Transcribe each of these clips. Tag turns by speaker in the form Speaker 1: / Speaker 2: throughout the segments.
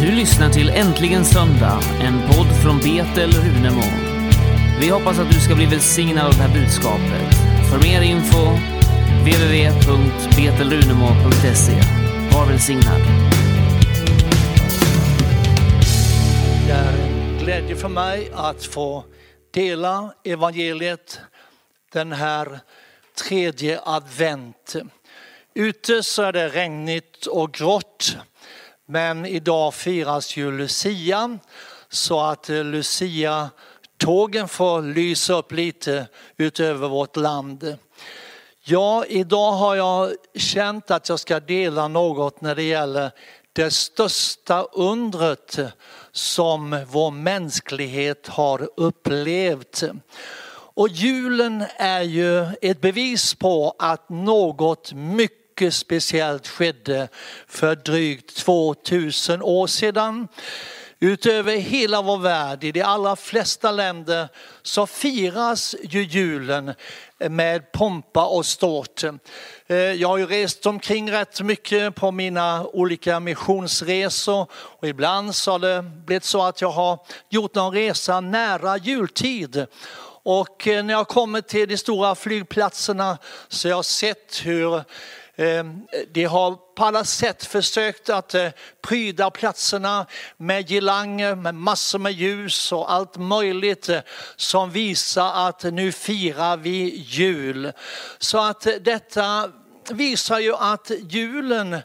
Speaker 1: Du lyssnar till Äntligen Söndag, en podd från Betel Runemo. Vi hoppas att du ska bli välsignad av det här budskapet. För mer info www.betelrunemo.se. Var välsignad.
Speaker 2: Det är en glädje för mig att få dela evangeliet den här tredje advent. Ute så är det regnigt och grått, men idag firas ju Lucia så att eh, Lucia-tågen får lysa upp lite utöver vårt land. Ja, idag har jag känt att jag ska dela något när det gäller det största undret som vår mänsklighet har upplevt. Och julen är ju ett bevis på att något mycket speciellt skedde för drygt 2000 år sedan. Utöver hela vår värld, i de allra flesta länder, så firas ju julen med pompa och ståt. Eh, jag har ju rest omkring rätt mycket på mina olika missionsresor och ibland så har det blivit så att jag har gjort någon resa nära jultid. Och eh, när jag kommer till de stora flygplatserna så har jag sett hur Eh, de har på alla sätt försökt att eh, pryda platserna med girlanger, med massor med ljus och allt möjligt eh, som visar att nu firar vi jul. Så att detta visar ju att julen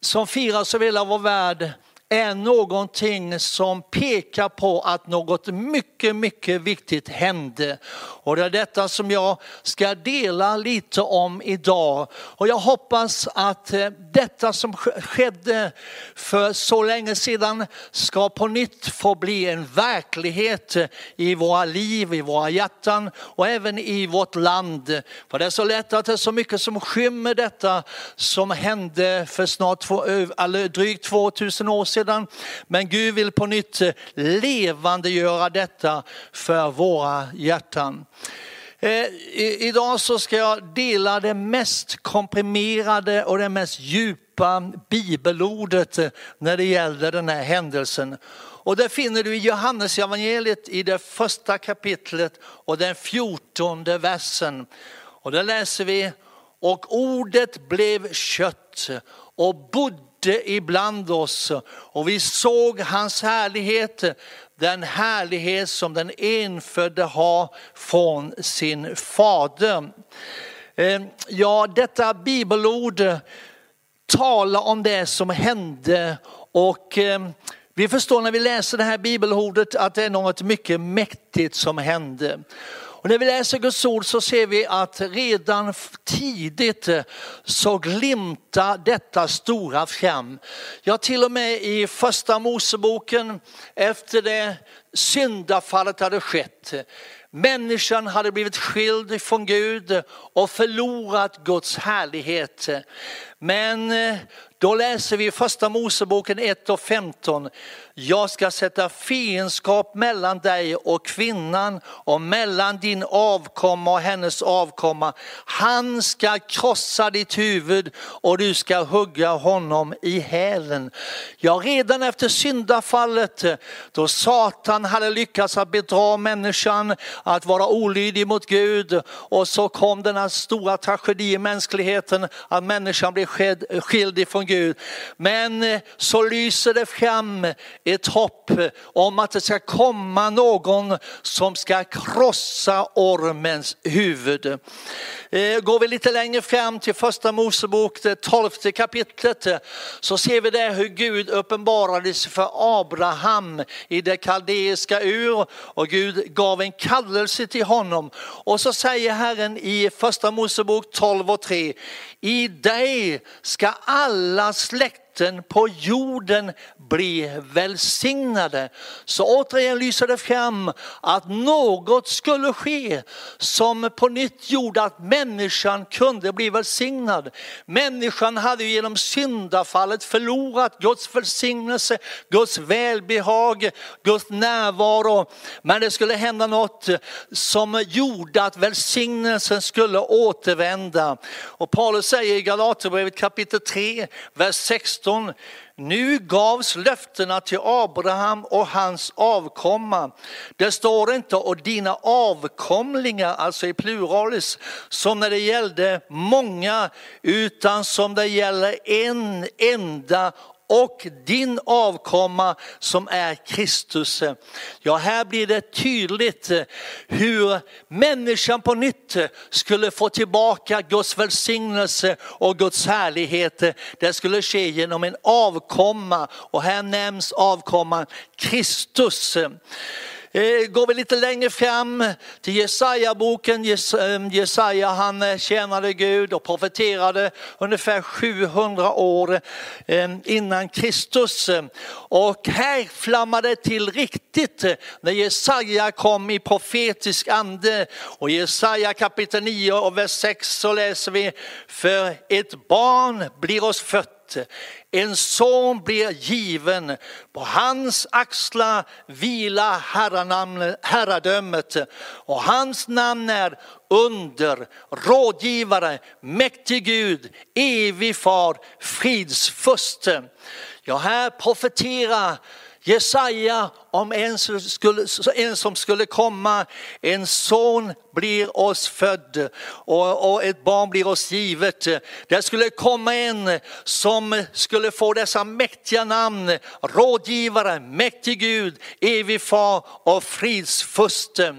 Speaker 2: som firas över hela vår värld är någonting som pekar på att något mycket, mycket viktigt hände. Och det är detta som jag ska dela lite om idag. Och jag hoppas att eh, detta som skedde för så länge sedan ska på nytt få bli en verklighet i våra liv, i våra hjärtan och även i vårt land. För det är så lätt att det är så mycket som skymmer detta som hände för snart två, eller drygt 2000 år sedan sedan. Men Gud vill på nytt eh, levandegöra detta för våra hjärtan. Eh, idag så ska jag dela det mest komprimerade och det mest djupa bibelordet eh, när det gäller den här händelsen. Och det finner du i Johannes evangeliet i det första kapitlet och den fjortonde versen. Och där läser vi, och ordet blev kött och bodde ibland oss och vi såg hans härlighet, den härlighet som den enfödde har från sin fader. Eh, ja, detta bibelord talar om det som hände och eh, vi förstår när vi läser det här bibelordet att det är något mycket mäktigt som hände. Och när vi läser Guds ord så ser vi att redan tidigt eh, så glimtar detta stora fram. Ja, till och med i första Moseboken efter det syndafallet hade skett. Människan hade blivit skild från Gud och förlorat Guds härlighet. Men eh, då läser vi första Moseboken 1 och 15. Jag ska sätta fiendskap mellan dig och kvinnan och mellan din avkomma och hennes avkomma. Han ska krossa ditt huvud och du ska hugga honom i hälen. Ja, redan efter syndafallet eh, då Satan hade lyckats att bedra människan att vara olydig mot Gud och så kom den här stora tragedin i mänskligheten att människan blev skild ifrån Gud. Men eh, så lyser det fram ett hopp om att det ska komma någon som ska krossa ormens huvud. Eh, går vi lite längre fram till första Mosebok, det tolfte kapitlet, så ser vi där hur Gud uppenbarades för Abraham i det kaldeiska ur och Gud gav en kallelse till honom. Och så säger Herren i första Mosebok 12 och 3, i dig ska alla släkt släkten på jorden bli välsignade. Så återigen lyser det fram att något skulle ske som på nytt gjorde att människan kunde bli välsignad. Människan hade genom syndafallet förlorat Guds välsignelse, Guds välbehag, Guds närvaro. Men det skulle hända något som gjorde att välsignelsen skulle återvända. Och Paulus säger i Galaterbrevet kapitel 3, vers 16 16. Nu gavs löftena till Abraham och hans avkomma. Det står inte och dina avkomlingar, alltså i pluralis, som när det gällde många, utan som det gäller en enda och din avkomma som är Kristus. Ja, här blir det tydligt eh, hur människan på nytt eh, skulle få tillbaka Guds välsignelse och Guds härlighet. Det skulle ske genom en avkomma och här nämns avkomman Kristus. Eh, går vi lite längre fram till Jesaja-boken, eh, Jesaja han eh, tjänade Gud och profeterade ungefär 700 år innan Kristus. Och här flammade det till riktigt när Jesaja kom i profetisk ande. Och Jesaja kapitel 9 och vers 6 så läser vi, för ett barn blir oss fött en son blir given, på hans axlar vilar herradömet och hans namn är under, rådgivare, mäktig Gud, evig far, fridsfurste. Ja, här profeterar Jesaja om en som, skulle, en som skulle komma, en son blir oss född och, och, ett barn blir oss givet. Det skulle komma en som skulle få dessa mäktiga namn, rådgivare, mäktig Gud, evig far och fridsfurste.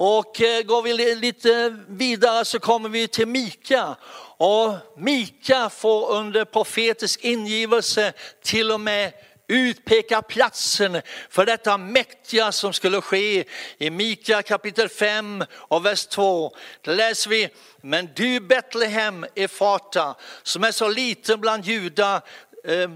Speaker 2: Och eh, går vi lite vidare så kommer vi till Mika. Och Mika får under profetisk ingivelse till och med utpeka platsen för detta mäktiga som skulle ske. I Mika kapitel 5 och vers 2 där läser vi, men du Betlehem Efata som är så liten bland judar, eh,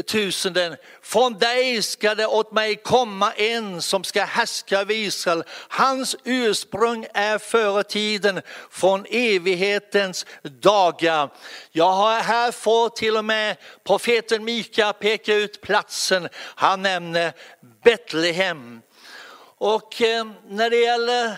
Speaker 2: tusenden. Från dig ska det åt mig komma en som ska härska över Israel. Hans ursprung är före tiden, från evighetens dagar. Jag har här fått till och med profeten Mika peka ut platsen. Han nämner Betlehem. Och eh, när det gäller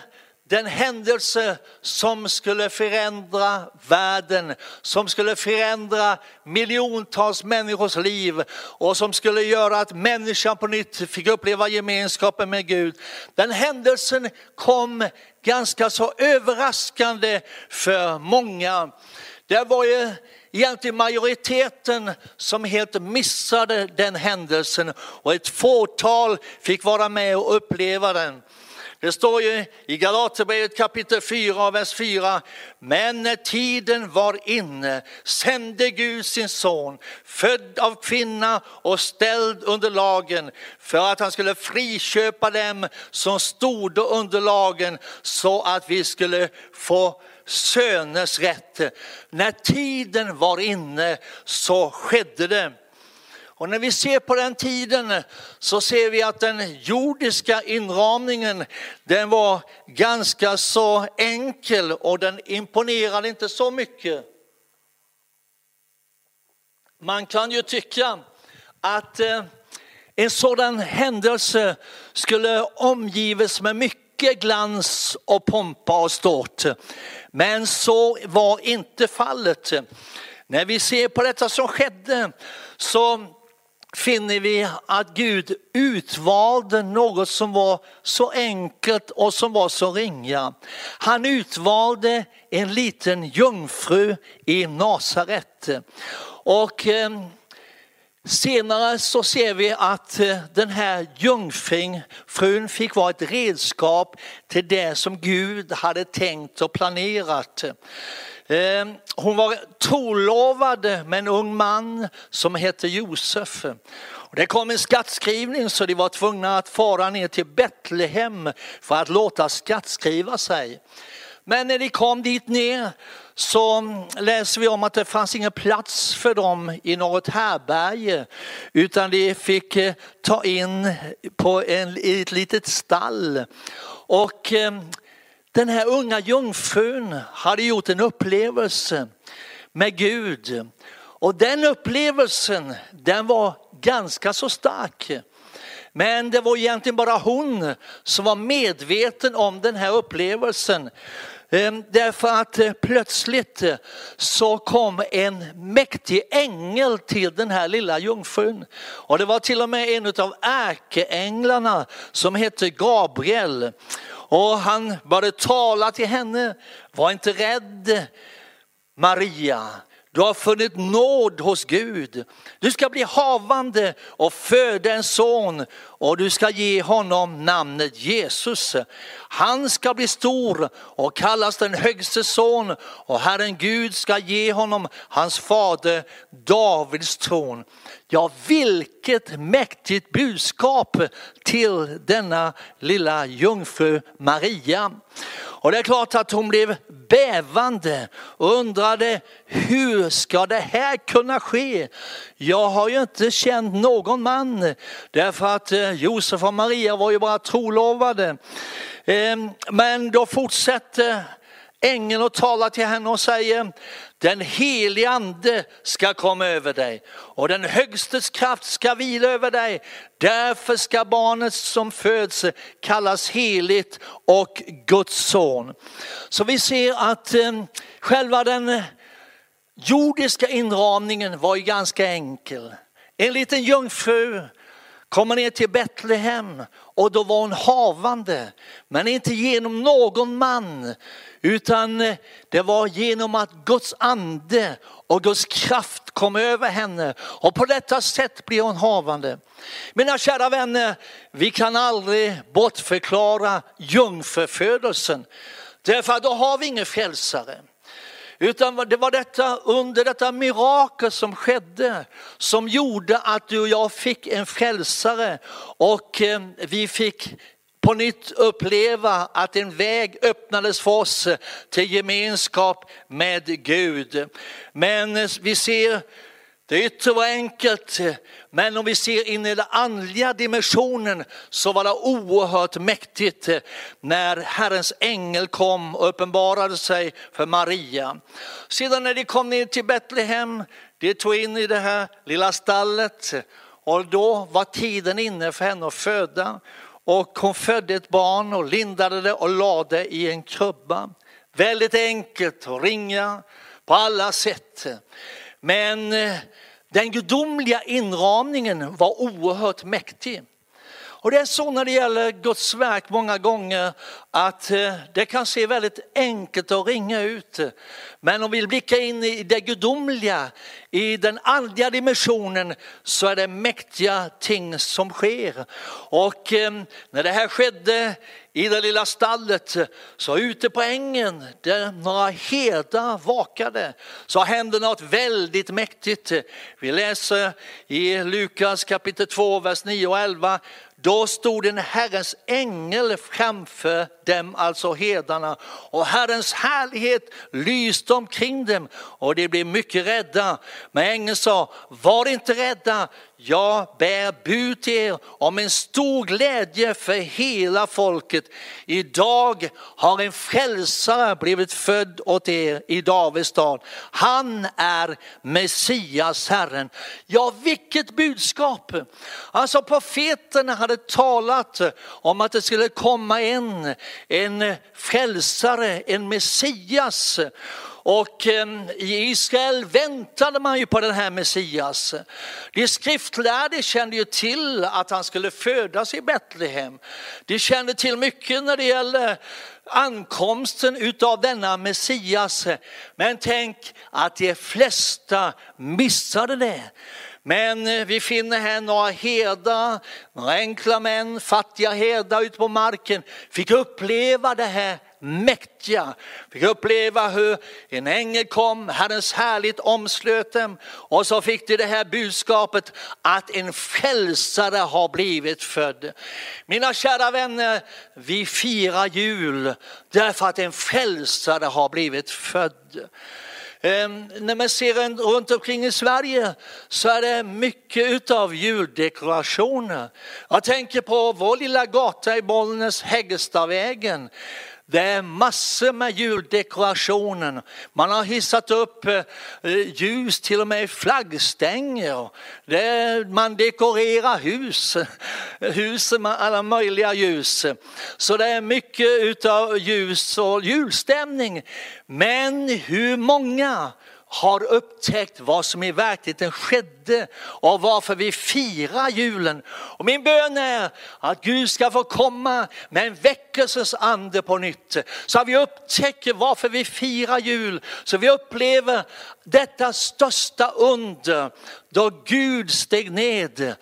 Speaker 2: den händelse som skulle förändra världen, som skulle förändra miljontals människors liv och som skulle göra att människan på nytt fick uppleva gemenskapen med Gud. Den händelsen kom ganska så överraskande för många. Det var ju egentligen majoriteten som helt missade den händelsen och ett fåtal fick vara med och uppleva den. Det står ju i Galaterbrevet kapitel 4, vers 4. Men när tiden var inne sände Gud sin son, född av kvinna och ställd under lagen, för att han skulle friköpa dem som stod under lagen, så att vi skulle få söners rätt. När tiden var inne så skedde det. Och när vi ser på den tiden så ser vi att den jordiska inramningen den var ganska så enkel och den imponerade inte så mycket. Man kan ju tycka att eh, en sådan händelse skulle omgives med mycket glans och pompa och ståt. Men så var inte fallet. När vi ser på detta som skedde så finner vi att Gud utvalde något som var så enkelt och som var så ringa. Han utvalde en liten jungfru i Nasaret. Och eh, senare så ser vi att eh, den här jungfrun fick vara ett redskap till det som Gud hade tänkt och planerat. Ehm, hon var trolovad med en ung man som hette Josef. Det kom en skattskrivning så de var tvungna att fara ner till Betlehem för att låta skattskriva sig. Men när de kom dit ner så läser vi om att det fanns ingen plats för dem i något härberge utan de fick eh, ta in på en, i ett litet stall. Och ehm, den här unga jungfrun hade gjort en upplevelse med Gud. Och den upplevelsen den var ganska så stark. Men det var egentligen bara hon som var medveten om den här upplevelsen. Ehm, därför att eh, plötsligt eh, så kom en mäktig ängel till den här lilla jungfrun. Och det var till och med en av ärkeänglarna som hette Gabriel. Och han började tala till henne, var inte rädd Maria. Du har funnit nåd hos Gud. Du ska bli havande och föda en son och du ska ge honom namnet Jesus. Han ska bli stor och kallas den högste son och Herren Gud ska ge honom hans fader Davids tron. Ja, vilket mäktigt budskap till denna lilla jungfru Maria. Och det är klart att hon blev bävande och undrade hur ska det här kunna ske? Jag har ju inte känt någon man därför att eh, Josef och Maria var ju bara trolovade. Ehm, men då fortsätter ängeln att tala till henne och säger den helige ande ska komma över dig och den högstes kraft ska vila över dig. Därför ska barnet som föds kallas heligt och Guds son. Så vi ser att ehm, själva den jordiska inramningen var ju ganska enkel. En liten jungfru kommer ner till Betlehem och då var hon havande, men inte genom någon man, utan eh, det var genom att Guds ande och Guds kraft kom över henne och på detta sätt blev hon havande. Mina kära vänner, vi kan aldrig bortförklara jungfrufödelsen, därför att då har vi ingen frälsare. Utan det var detta, under detta mirakel som skedde som gjorde att du och jag fick en frälsare och eh, vi fick på nytt uppleva att en väg öppnades för oss till gemenskap med Gud. Men eh, vi ser det yttre var enkelt, men om vi ser in i den andliga dimensionen så var det oerhört mäktigt när Herrens ängel kom och uppenbarade sig för Maria. Sedan när de kom ner till Betlehem, de tog in i det här lilla stallet och då var tiden inne för henne att föda. Och hon födde ett barn och lindade det och lade i en krubba. Väldigt enkelt att ringa på alla sätt. Men eh, den gudomliga inramningen var oerhört mäktig. Och det är så när det gäller Guds verk många gånger att eh, det kan se väldigt enkelt att ringa ut. Men om vi blickar in i det gudomliga, i den andliga dimensionen så är det mäktiga ting som sker. Och eh, när det här skedde i det lilla stallet, eh, så ute på ängen där några herdar vakade, så hände något väldigt mäktigt. Vi läser i Lukas kapitel 2, vers 9 och 11. Då stod en Herrens ängel framför dem, alltså herdarna, och Herrens härlighet lyste omkring dem och de blev mycket rädda. Men ängeln sa, var inte rädda, jag bär bud till er om en stor glädje för hela folket. Idag har en frälsare blivit född åt er i Davids stad. Han är Messias, Herren. Ja, vilket budskap! Alltså profeterna hade talat om att det skulle komma en, en frälsare, en Messias. Och eh, i Israel väntade man ju på den här Messias. De skriftlärde kände ju till att han skulle födas i Betlehem. De kände till mycket när det gäller ankomsten utav denna Messias. Men tänk att de flesta missade det. Men eh, vi finner här några herdar, några enkla män, fattiga herdar ute på marken, fick uppleva det här mäktiga. Fick uppleva hur en ängel kom, Herrens härligt omslöt dem och så fick de det här budskapet att en frälsare har blivit född. Mina kära vänner, vi firar jul därför att en frälsare har blivit född. Ehm, när man ser runt omkring i Sverige så är det mycket av juldekorationer. Jag tänker på vår lilla gata i Bollnäs, Häggestavägen det är massor med juldekorationer. Man har hissat upp eh, ljus till och med i flaggstänger. Det, man dekorerar hus, hus med alla möjliga ljus. Så det är mycket utav ljus och julstämning. Men hur många har upptäckt vad som i verkligheten skedde och varför vi firar julen. Och min bön är att Gud ska få komma med en väckelsens ande på nytt. Så att vi upptäcker varför vi firar jul. Så vi upplever detta största under då Gud steg ned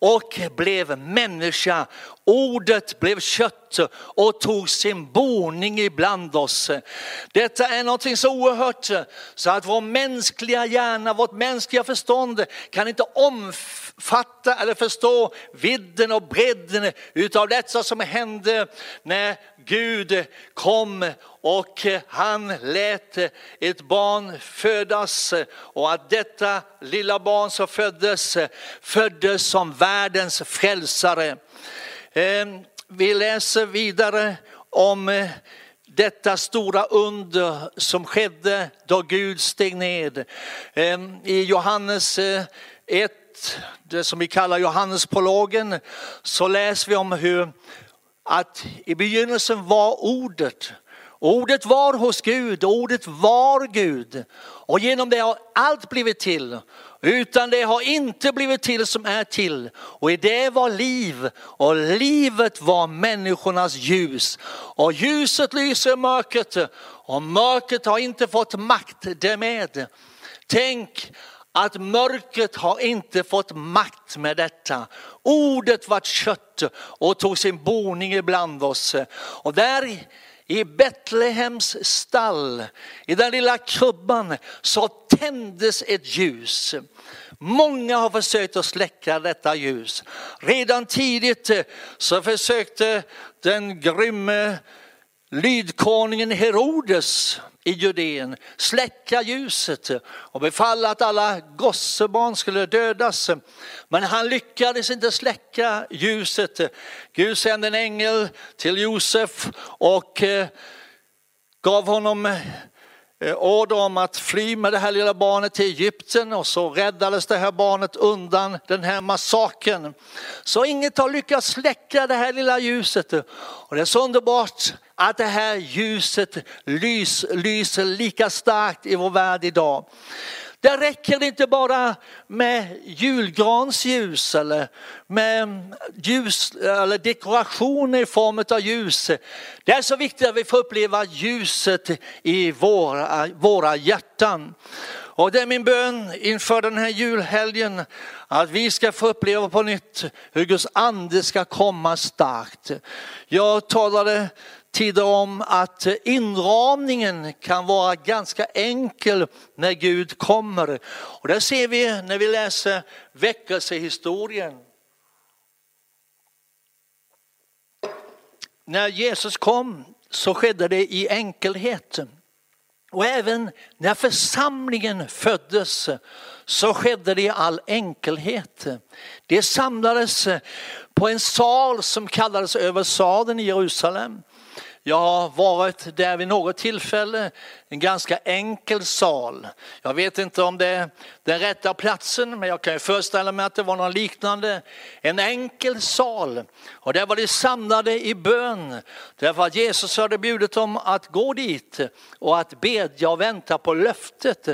Speaker 2: och blev människa. Ordet blev kött och tog sin boning ibland oss. Detta är någonting så oerhört så att vår mänskliga hjärna, vårt mänskliga förstånd kan inte omfatta eller förstå vidden och bredden utav detta som hände när Gud kom och han lät ett barn födas och att detta lilla barn som föddes föddes som världens frälsare. Ehm, vi läser vidare om eh, detta stora under som skedde då Gud steg ned. Ehm, I Johannes eh, 1, det som vi kallar Johannesprologen, så läser vi om hur att i begynnelsen var ordet. Ordet var hos Gud, ordet var Gud. Och genom det har allt blivit till. Utan det har inte blivit till som är till. Och i det var liv och livet var människornas ljus. Och ljuset lyser i mörkret och mörkret har inte fått makt därmed. Tänk att mörkret har inte fått makt med detta. Ordet var kött och tog sin boning ibland oss. Och där i Betlehems stall, i den lilla krubban, så tändes ett ljus. Många har försökt att släcka detta ljus. Redan tidigt så försökte den grymme lydkonungen Herodes i Judeen släcka ljuset och befalla att alla gossebarn skulle dödas. Men han lyckades inte släcka ljuset. Gud sände en ängel till Josef och eh, gav honom Eh, order om att fly med det här lilla barnet till Egypten och så räddades det här barnet undan den här massaken. Så inget har lyckats släcka det här lilla ljuset. Och det är så underbart att det här ljuset lys, lyser lika starkt i vår värld idag. Det räcker inte bara med julgransljus eller med ljus eller dekorationer i form av ljus. Det är så viktigt att vi får uppleva ljuset i våra, våra hjärtan. Och det är min bön inför den här julhelgen att vi ska få uppleva på nytt hur Guds ande ska komma starkt. Jag talade tidigare om att inramningen kan vara ganska enkel när Gud kommer. Och det ser vi när vi läser väckelsehistorien. När Jesus kom så skedde det i enkelhet. Och även när församlingen föddes så skedde det i all enkelhet. Det samlades på en sal som kallades över saden i Jerusalem. Jag har varit där vid något tillfälle, en ganska enkel sal. Jag vet inte om det är den rätta platsen, men jag kan ju föreställa mig att det var något liknande. En enkel sal. Och där var de samlade i bön. Därför att Jesus hade bjudit dem att gå dit och att bedja och vänta på löftet.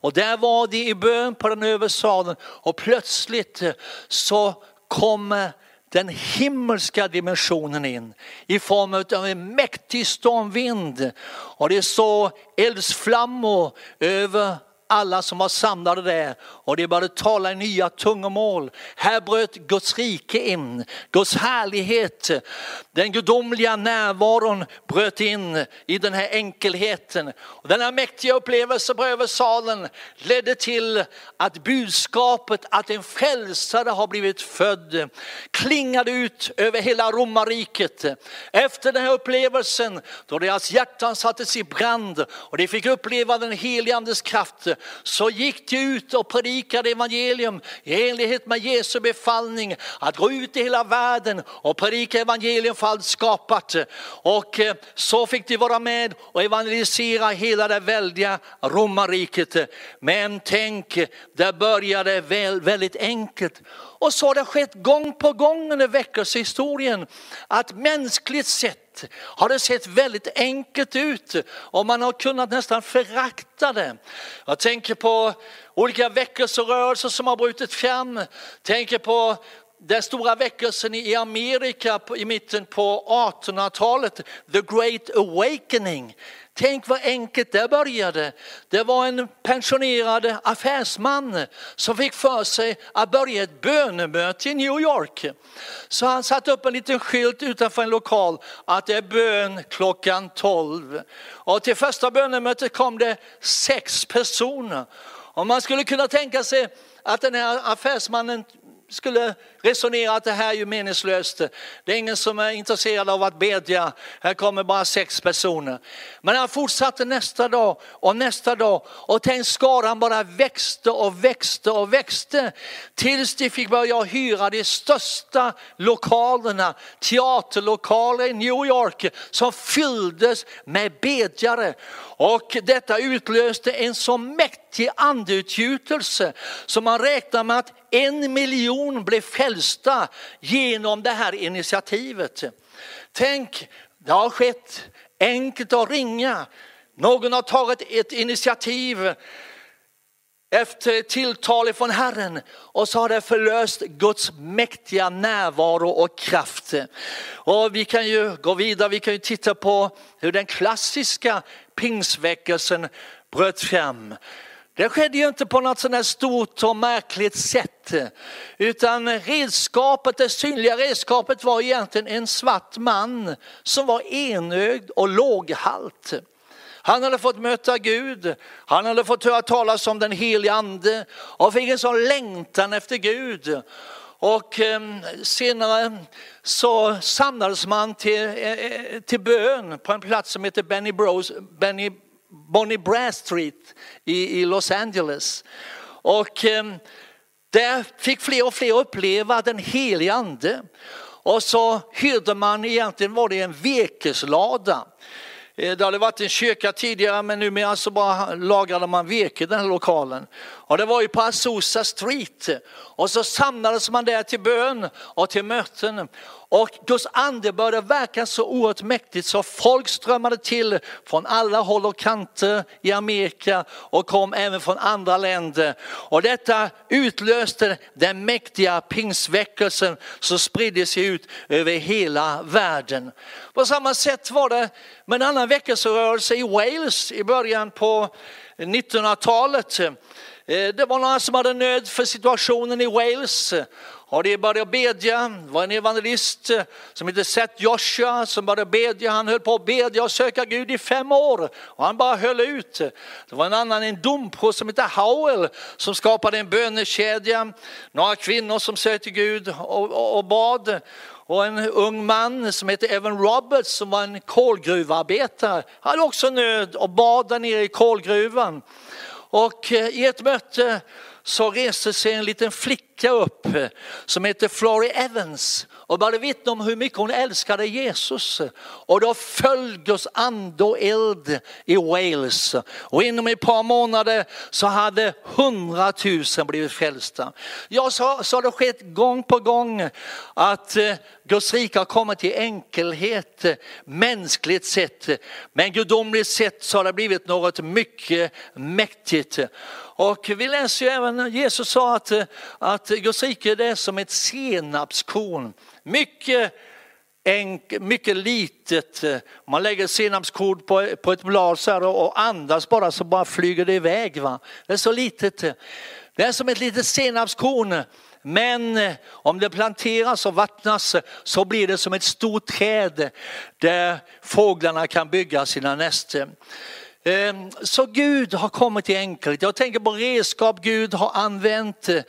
Speaker 2: Och där var de i bön på den övre salen och plötsligt så kommer den himmelska dimensionen in i form av en mäktig stormvind. Och det så eldsflammor över alla som var samlade där och de började tala i nya tungomål. Här bröt Guds rike in, Guds härlighet, den gudomliga närvaron bröt in i den här enkelheten. Och den här mäktiga upplevelsen på översalen ledde till att budskapet att en frälsare har blivit född klingade ut över hela romarriket. Efter den här upplevelsen då deras hjärtan sattes i brand och de fick uppleva den helige andes kraft så gick de ut och predikade evangelium i enlighet med Jesu befallning att gå ut i hela världen och predika evangelium för allt skapat. Och eh, så fick de vara med och evangelisera hela det väldiga romarriket. Men tänk, det började väl, väldigt enkelt. Och så har det skett gång på gång under väckelsehistorien att mänskligt sett har det sett väldigt enkelt ut? Och man har kunnat nästan förakta det. Jag tänker på olika väckelserörelser som har brutit fram, tänker på den stora väckelsen i Amerika i mitten på 1800-talet, the great awakening. Tänk vad enkelt det började. Det var en pensionerad affärsman som fick för sig att börja ett bönemöte i New York. Så han satte upp en liten skylt utanför en lokal att det är bön klockan 12. Och till första bönemötet kom det sex personer. Och man skulle kunna tänka sig att den här affärsmannen skulle resonera att det här är ju meningslöst. Det är ingen som är intresserad av att bedja. Här kommer bara sex personer. Men han fortsatte nästa dag och nästa dag och tänk skaran bara växte och växte och växte tills de fick börja hyra de största lokalerna, teaterlokaler i New York som fylldes med bedjare. Och detta utlöste en så mäktig andeutgjutelse som man räknar med att en miljon blev frälsta genom det här initiativet. Tänk, det har skett enkelt att ringa. Någon har tagit ett initiativ efter tilltal från Herren och så har det förlöst Guds mäktiga närvaro och kraft. Och vi kan ju gå vidare, vi kan ju titta på hur den klassiska pingsväckelsen bröt fram. Det skedde ju inte på något sådant här stort och märkligt sätt. Utan redskapet, det synliga redskapet var egentligen en svart man som var enögd och låghalt. Han hade fått möta Gud, han hade fått höra talas om den helige ande och fick en sån längtan efter Gud. Och ehm, senare så samlades man till, eh, eh, till bön på en plats som heter Benny Bros, Benny Bonnie Brass Street i, i Los Angeles. Och eh, där fick fler och fler uppleva den helige ande. Och så hyrde man, egentligen var det en vekeslada. Eh, det hade varit en kyrka tidigare men numera så bara lagrade man virke i den här lokalen. Och det var ju på Azusa Street. Och så samlades man där till bön och till möten. Och Guds ande började verka så oerhört mäktigt så folk strömmade till från alla håll och kanter i Amerika och kom även från andra länder. Och detta utlöste den mäktiga pingsväckelsen som spridde sig ut över hela världen. På samma sätt var det med en annan väckelserörelse i Wales i början på 1900-talet. Eh, det var några som hade nöd för situationen i Wales har de börjat bedja. Det var en evangelist som hette Seth Joshua som började bedja. Han höll på att bedja och söka Gud i fem år och han bara höll ut. Det var en annan, en domprost som hette Howell som skapade en bönekedja. Några kvinnor som sökte Gud och, och, och bad och en ung man som hette Evan Roberts som var en kolgruvarbetare hade också nöd och bad där nere i kolgruvan. Och eh, i ett möte så reste sig en liten flicka upp eh, som heter Florrie Evans och började vittna om hur mycket hon älskade Jesus. Och då föll Guds ande och eld i Wales. Och inom ett par månader så hade hundratusen blivit frälsta. Ja, så, så har det skett gång på gång att eh, Guds rike har kommit till enkelhet eh, mänskligt sett. Men gudomligt sett så har det blivit något mycket mäktigt. Och vi läser ju även, Jesus sa att, eh, att Guds rike är som ett senapskorn. Mycket enk, mycket litet. Man lägger senapskorn på, på ett blad så här och andas bara så bara flyger det iväg. Va? Det är så litet. Det är som ett litet senapskorn. Men eh, om det planteras och vattnas eh, så blir det som ett stort träd där fåglarna kan bygga sina nästen. Eh, Ehm, så Gud har kommit till enkelhet. Jag tänker på redskap Gud har använt eh,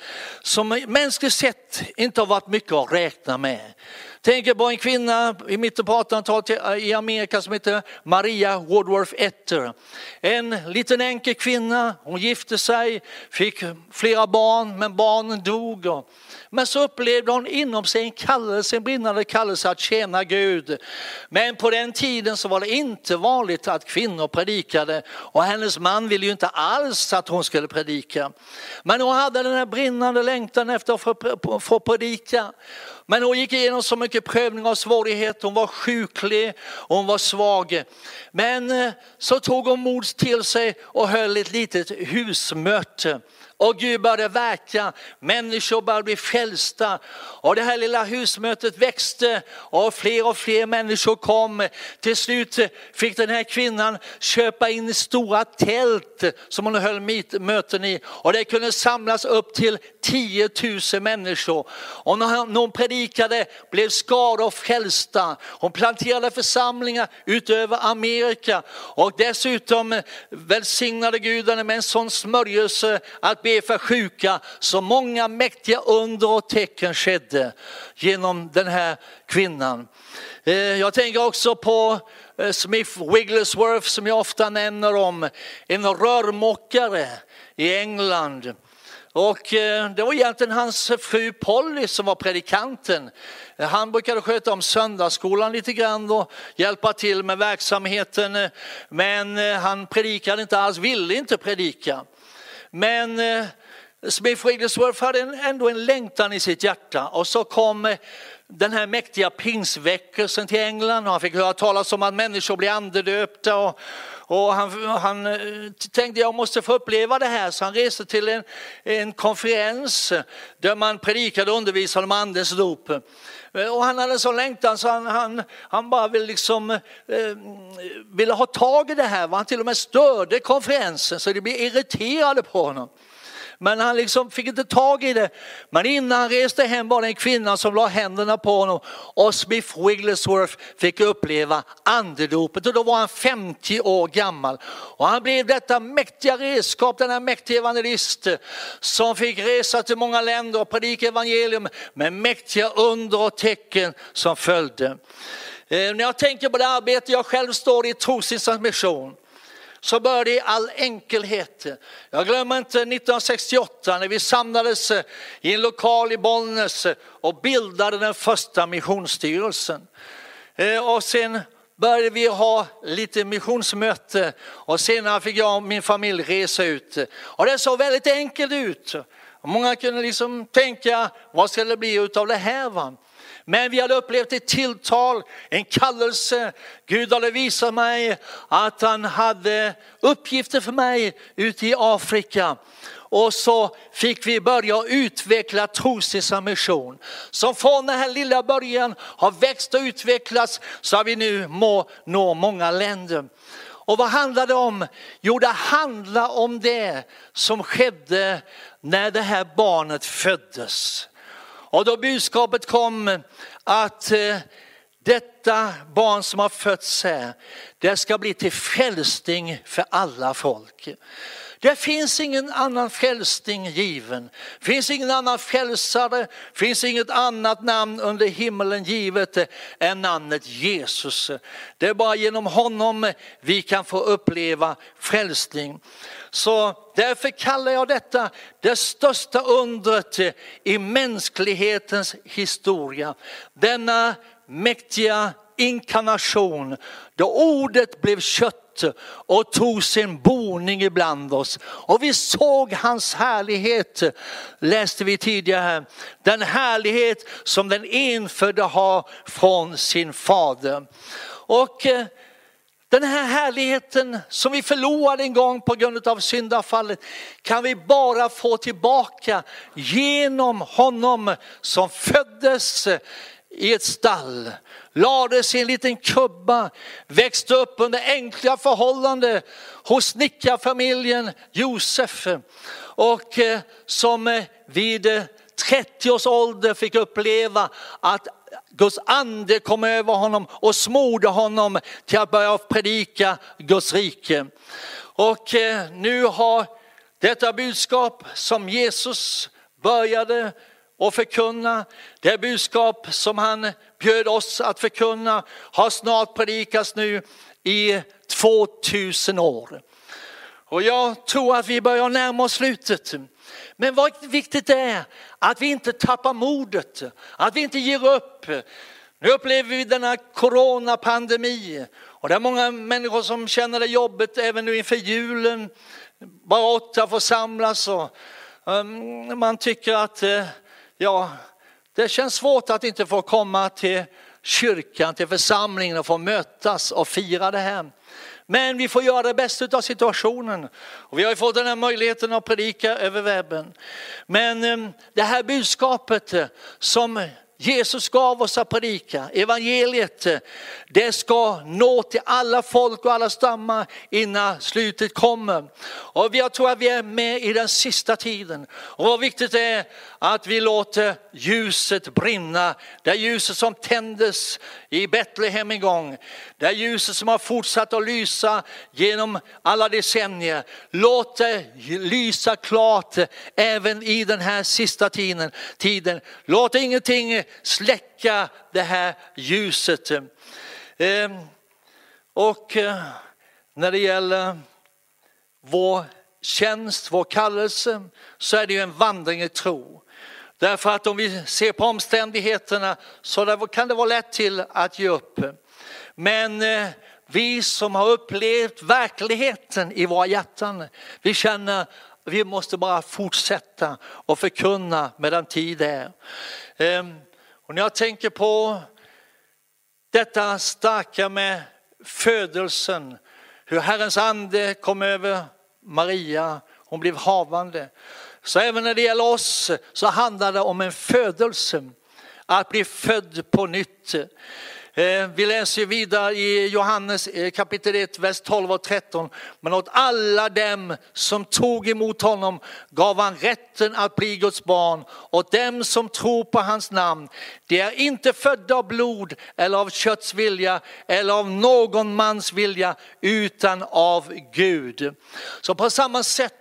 Speaker 2: som mänskligt sett inte har varit mycket att räkna med. Tänker på en kvinna i mitten på 1800-talet eh, i Amerika som heter Maria Woodworth Etter. En liten enkel kvinna, hon gifte sig, fick flera barn men barnen dog. Men så upplevde hon inom sig en kallelse, en brinnande kallelse att tjäna Gud. Men på den tiden så var det inte vanligt att kvinnor predikade och hennes man ville ju inte alls att hon skulle predika. Men hon hade den här brinnande längtan efter att få predika. Men hon gick igenom så mycket prövning och svårigheter, hon var sjuklig och hon var svag. Men eh, så tog hon mod till sig och höll ett litet husmöte. Och Gud började verka, människor började bli frälsta. Och det här lilla husmötet växte och fler och fler människor kom. Till slut fick den här kvinnan köpa in stora tält som hon höll möten i. Och det kunde samlas upp till 10 000 människor. Och när hon predikade blev skaror frälsta. Hon planterade församlingar utöver Amerika. Och dessutom välsignade Gud henne med en sån smörjelse att be för sjuka. Så många mäktiga under och tecken skedde genom den här kvinnan. Eh, jag tänker också på eh, Smith Wigglesworth som jag ofta nämner om, en rörmokare i England. Och eh, det var egentligen hans fru Polly som var predikanten. Han brukade sköta om söndagsskolan lite grann och hjälpa till med verksamheten. Men han predikade inte alls, ville inte predika. Men eh, Smith Wigglesworth hade ändå en längtan i sitt hjärta. Och så kom eh, den här mäktiga pingsväckelsen till England och han fick höra talas om att människor blir andedöpta och, och han, han eh, tänkte jag måste få uppleva det här så han reste till en, en konferens där man predikade och undervisade om andens dop. Eh, och han hade en sån längtan så han, han, han bara ville, liksom, eh, ville ha tag i det här. Han till och med störde konferensen så de blev irriterade på honom. Men han liksom fick inte tag i det. Men innan han reste hem var det en kvinna som la händerna på honom och Smith Wigglesworth fick uppleva andedopet och då var han 50 år gammal. Och han blev detta mäktiga redskap, denna mäktiga evangelist som fick resa till många länder och predika evangelium med mäktiga under och tecken som följde. Eh, när jag tänker på det arbete jag själv står i Trosins mission så började i all enkelhet. Jag glömmer inte 1968 när vi samlades eh, i en lokal i Bollnäs eh, och bildade den första missionsstyrelsen. Eh, och sen började vi ha lite missionsmöte och senare fick jag och min familj resa ut. Och det såg väldigt enkelt ut. Många kunde liksom tänka, vad ska det bli utav det här? Va? Men vi hade upplevt ett tilltal, en kallelse. Gud hade visat mig att han hade uppgifter för mig ute i Afrika. Och så fick vi börja utveckla Trosvissa mission. Som från den här lilla början har växt och utvecklats så har vi nu må nå många länder. Och vad handlar det om? Jo, det handlar om det som skedde när det här barnet föddes. Och då budskapet kom att eh, detta barn som har fötts här, det ska bli till frälsning för alla folk. Det finns ingen annan frälsning given. Det finns ingen annan frälsare, finns inget annat namn under himmelen givet än namnet Jesus. Det är bara genom honom vi kan få uppleva frälsning. Så därför kallar jag detta det största undret i mänsklighetens historia. Denna mäktiga inkarnation då ordet blev kött och tog sin boning ibland oss. Och vi såg hans härlighet, läste vi tidigare. Den härlighet som den enfödde har från sin fader. Och eh, den här härligheten som vi förlorade en gång på grund av syndafallet kan vi bara få tillbaka genom honom som föddes i ett stall, lades i en liten kubba, växte upp under enkla förhållanden hos snickarfamiljen Josef och eh, som eh, vid eh, 30 års ålder fick uppleva att Guds ande kom över honom och smorde honom till att börja predika Guds rike. Och nu har detta budskap som Jesus började och förkunna. Det budskap som han bjöd oss att förkunna har snart predikats nu i 2000 år. Och jag tror att vi börjar närma oss slutet. Men vad viktigt är att vi inte tappar modet, att vi inte ger upp. Nu upplever vi denna coronapandemi och det är många människor som känner det jobbigt även nu inför julen. Bara åtta får samlas och um, man tycker att uh, ja, det känns svårt att inte få komma till kyrkan, till församlingen och få mötas och fira det här. Men vi får göra det bästa av situationen. Och vi har ju fått den här möjligheten att predika över webben. Men ehm, det här budskapet eh, som Jesus gav oss att predika, evangeliet, eh, det ska nå till alla folk och alla stammar innan slutet kommer. Och jag tror att vi är med i den sista tiden. Och vad viktigt det är att vi låter ljuset brinna. Det ljuset som tändes i Betlehem en gång. Det ljuset som har fortsatt att lysa genom alla decennier. Låt det lysa klart eh, även i den här sista tiden. tiden. Låt ingenting släcka det här ljuset. Ehm, och eh, när det gäller vår tjänst, vår kallelse, så är det ju en vandring i tro. Därför att om vi ser på omständigheterna så kan det vara lätt till att ge upp. Men eh, vi som har upplevt verkligheten i våra hjärtan, vi känner att vi måste bara fortsätta och förkunna medan tid är. Ehm, och när jag tänker på detta starka med födelsen, hur Herrens ande kom över Maria, hon blev havande. Så även när det gäller oss så handlar det om en födelse, att bli född på nytt. Eh, vi läser vidare i Johannes eh, kapitel 1, vers 12 och 13. Men åt alla dem som tog emot honom gav han rätten att bli Guds barn. Åt dem som tror på hans namn. De är inte födda av blod eller av kötts vilja eller av någon mans vilja utan av Gud. Så på samma sätt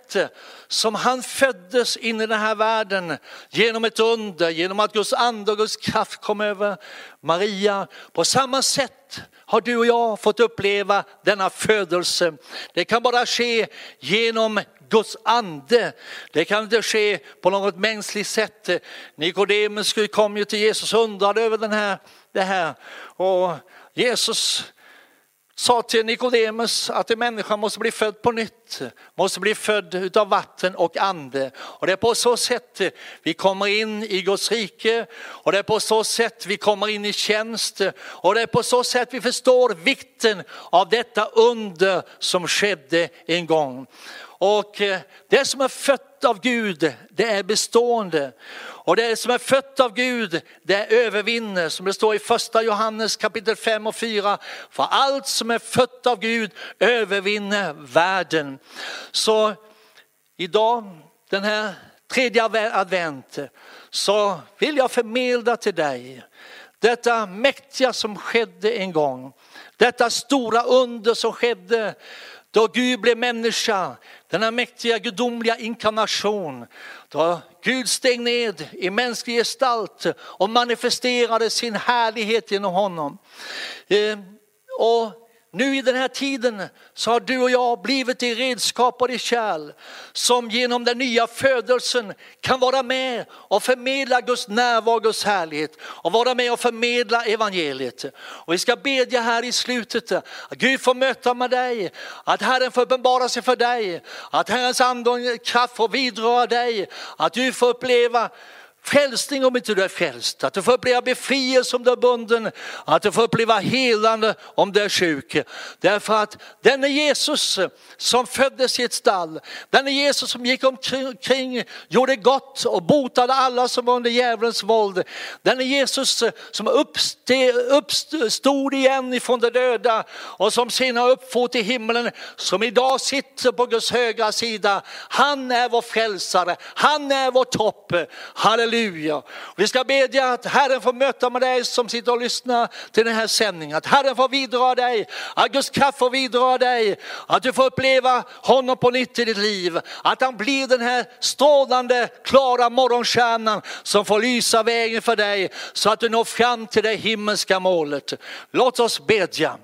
Speaker 2: som han föddes in i den här världen genom ett under, genom att Guds ande och Guds kraft kom över Maria. På samma sätt har du och jag fått uppleva denna födelse. Det kan bara ske genom Guds ande. Det kan inte ske på något mänskligt sätt. Nikodemus kom ju till Jesus och undrade över den här, det här. Och Jesus sa till Nikodemus att en människa måste bli född på nytt, måste bli född utav vatten och ande. Och det är på så sätt vi kommer in i Guds rike och det är på så sätt vi kommer in i tjänst och det är på så sätt vi förstår vikten av detta under som skedde en gång. Och eh, det som är fött av Gud, det är bestående. Och det som är fött av Gud, det övervinner, som det står i första Johannes kapitel 5 och 4. För allt som är fött av Gud övervinner världen. Så idag, den här tredje advent, så vill jag förmedla till dig detta mäktiga som skedde en gång. Detta stora under som skedde då Gud blev människa, denna mäktiga gudomliga inkarnation. Då Gud steg ned i mänsklig gestalt och manifesterade sin härlighet genom honom. Eh, och nu i den här tiden så har du och jag blivit i redskap och det kärl som genom den nya födelsen kan vara med och förmedla Guds närvaro, Guds härlighet och vara med och förmedla evangeliet. Och vi ska bedja här i slutet att Gud får möta med dig, att Herren får uppenbara sig för dig, att Herrens ande och kraft får vidröra dig, att du får uppleva frälsning om inte du är frälst, att du får uppleva befrielse om du är bunden, att du får uppleva helande om du är sjuk. Därför att denne Jesus som föddes i ett stall, denne Jesus som gick omkring, gjorde gott och botade alla som var under djävulens våld. Denne Jesus som uppstod igen ifrån de döda och som senare uppfor till himlen, som idag sitter på Guds högra sida. Han är vår frälsare, han är vår topp. Halleluja Halleluja. Vi ska bedja att Herren får möta med dig som sitter och lyssnar till den här sändningen. Att Herren får vidra dig, att Guds kraft får vidra dig, att du får uppleva honom på nytt i ditt liv. Att han blir den här strålande, klara morgonstjärnan som får lysa vägen för dig så att du når fram till det himmelska målet. Låt oss bedja.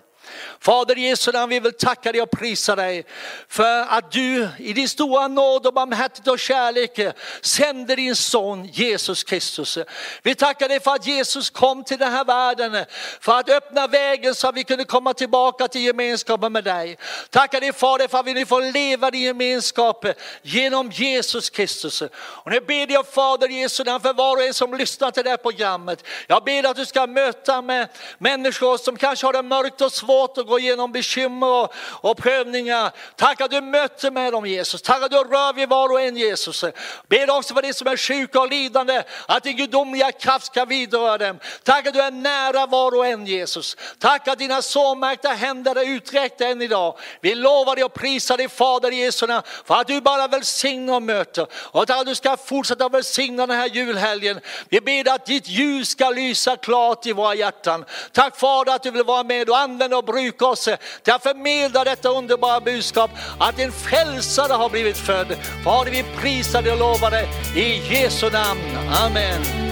Speaker 2: Fader Jesu namn, vi vill tacka dig och prisa dig för att du i din stora nåd och barmhärtighet och kärlek sände din son Jesus Kristus. Vi tackar dig för att Jesus kom till den här världen för att öppna vägen så att vi kunde komma tillbaka till gemenskapen med dig. Tackar dig Fader för att vi nu får leva i gemenskap genom Jesus Kristus. Och nu ber jag Fader Jesu namn för var och en som lyssnar till det här programmet. Jag ber att du ska möta med människor som kanske har det mörkt och svårt och går igenom bekymmer och, och prövningar. Tack att du möter med dem Jesus. Tack att du rör vid var och en Jesus. Ber också för de som är sjuka och lidande att din gudomliga kraft ska vidröra dem. Tack att du är nära var och en Jesus. Tack att dina sårmärkta händer är uträckta än idag. Vi lovar dig och prisar dig Fader Jesu för att du bara välsignar och möter. Och att du ska fortsätta välsigna den här julhelgen. Vi ber att ditt ljus ska lysa klart i våra hjärtan. Tack Fader att du vill vara med och använda och bruka oss till att förmedla detta underbara budskap att en frälsare har blivit född. Fader vi prisar dig och lovar dig i Jesu namn. Amen.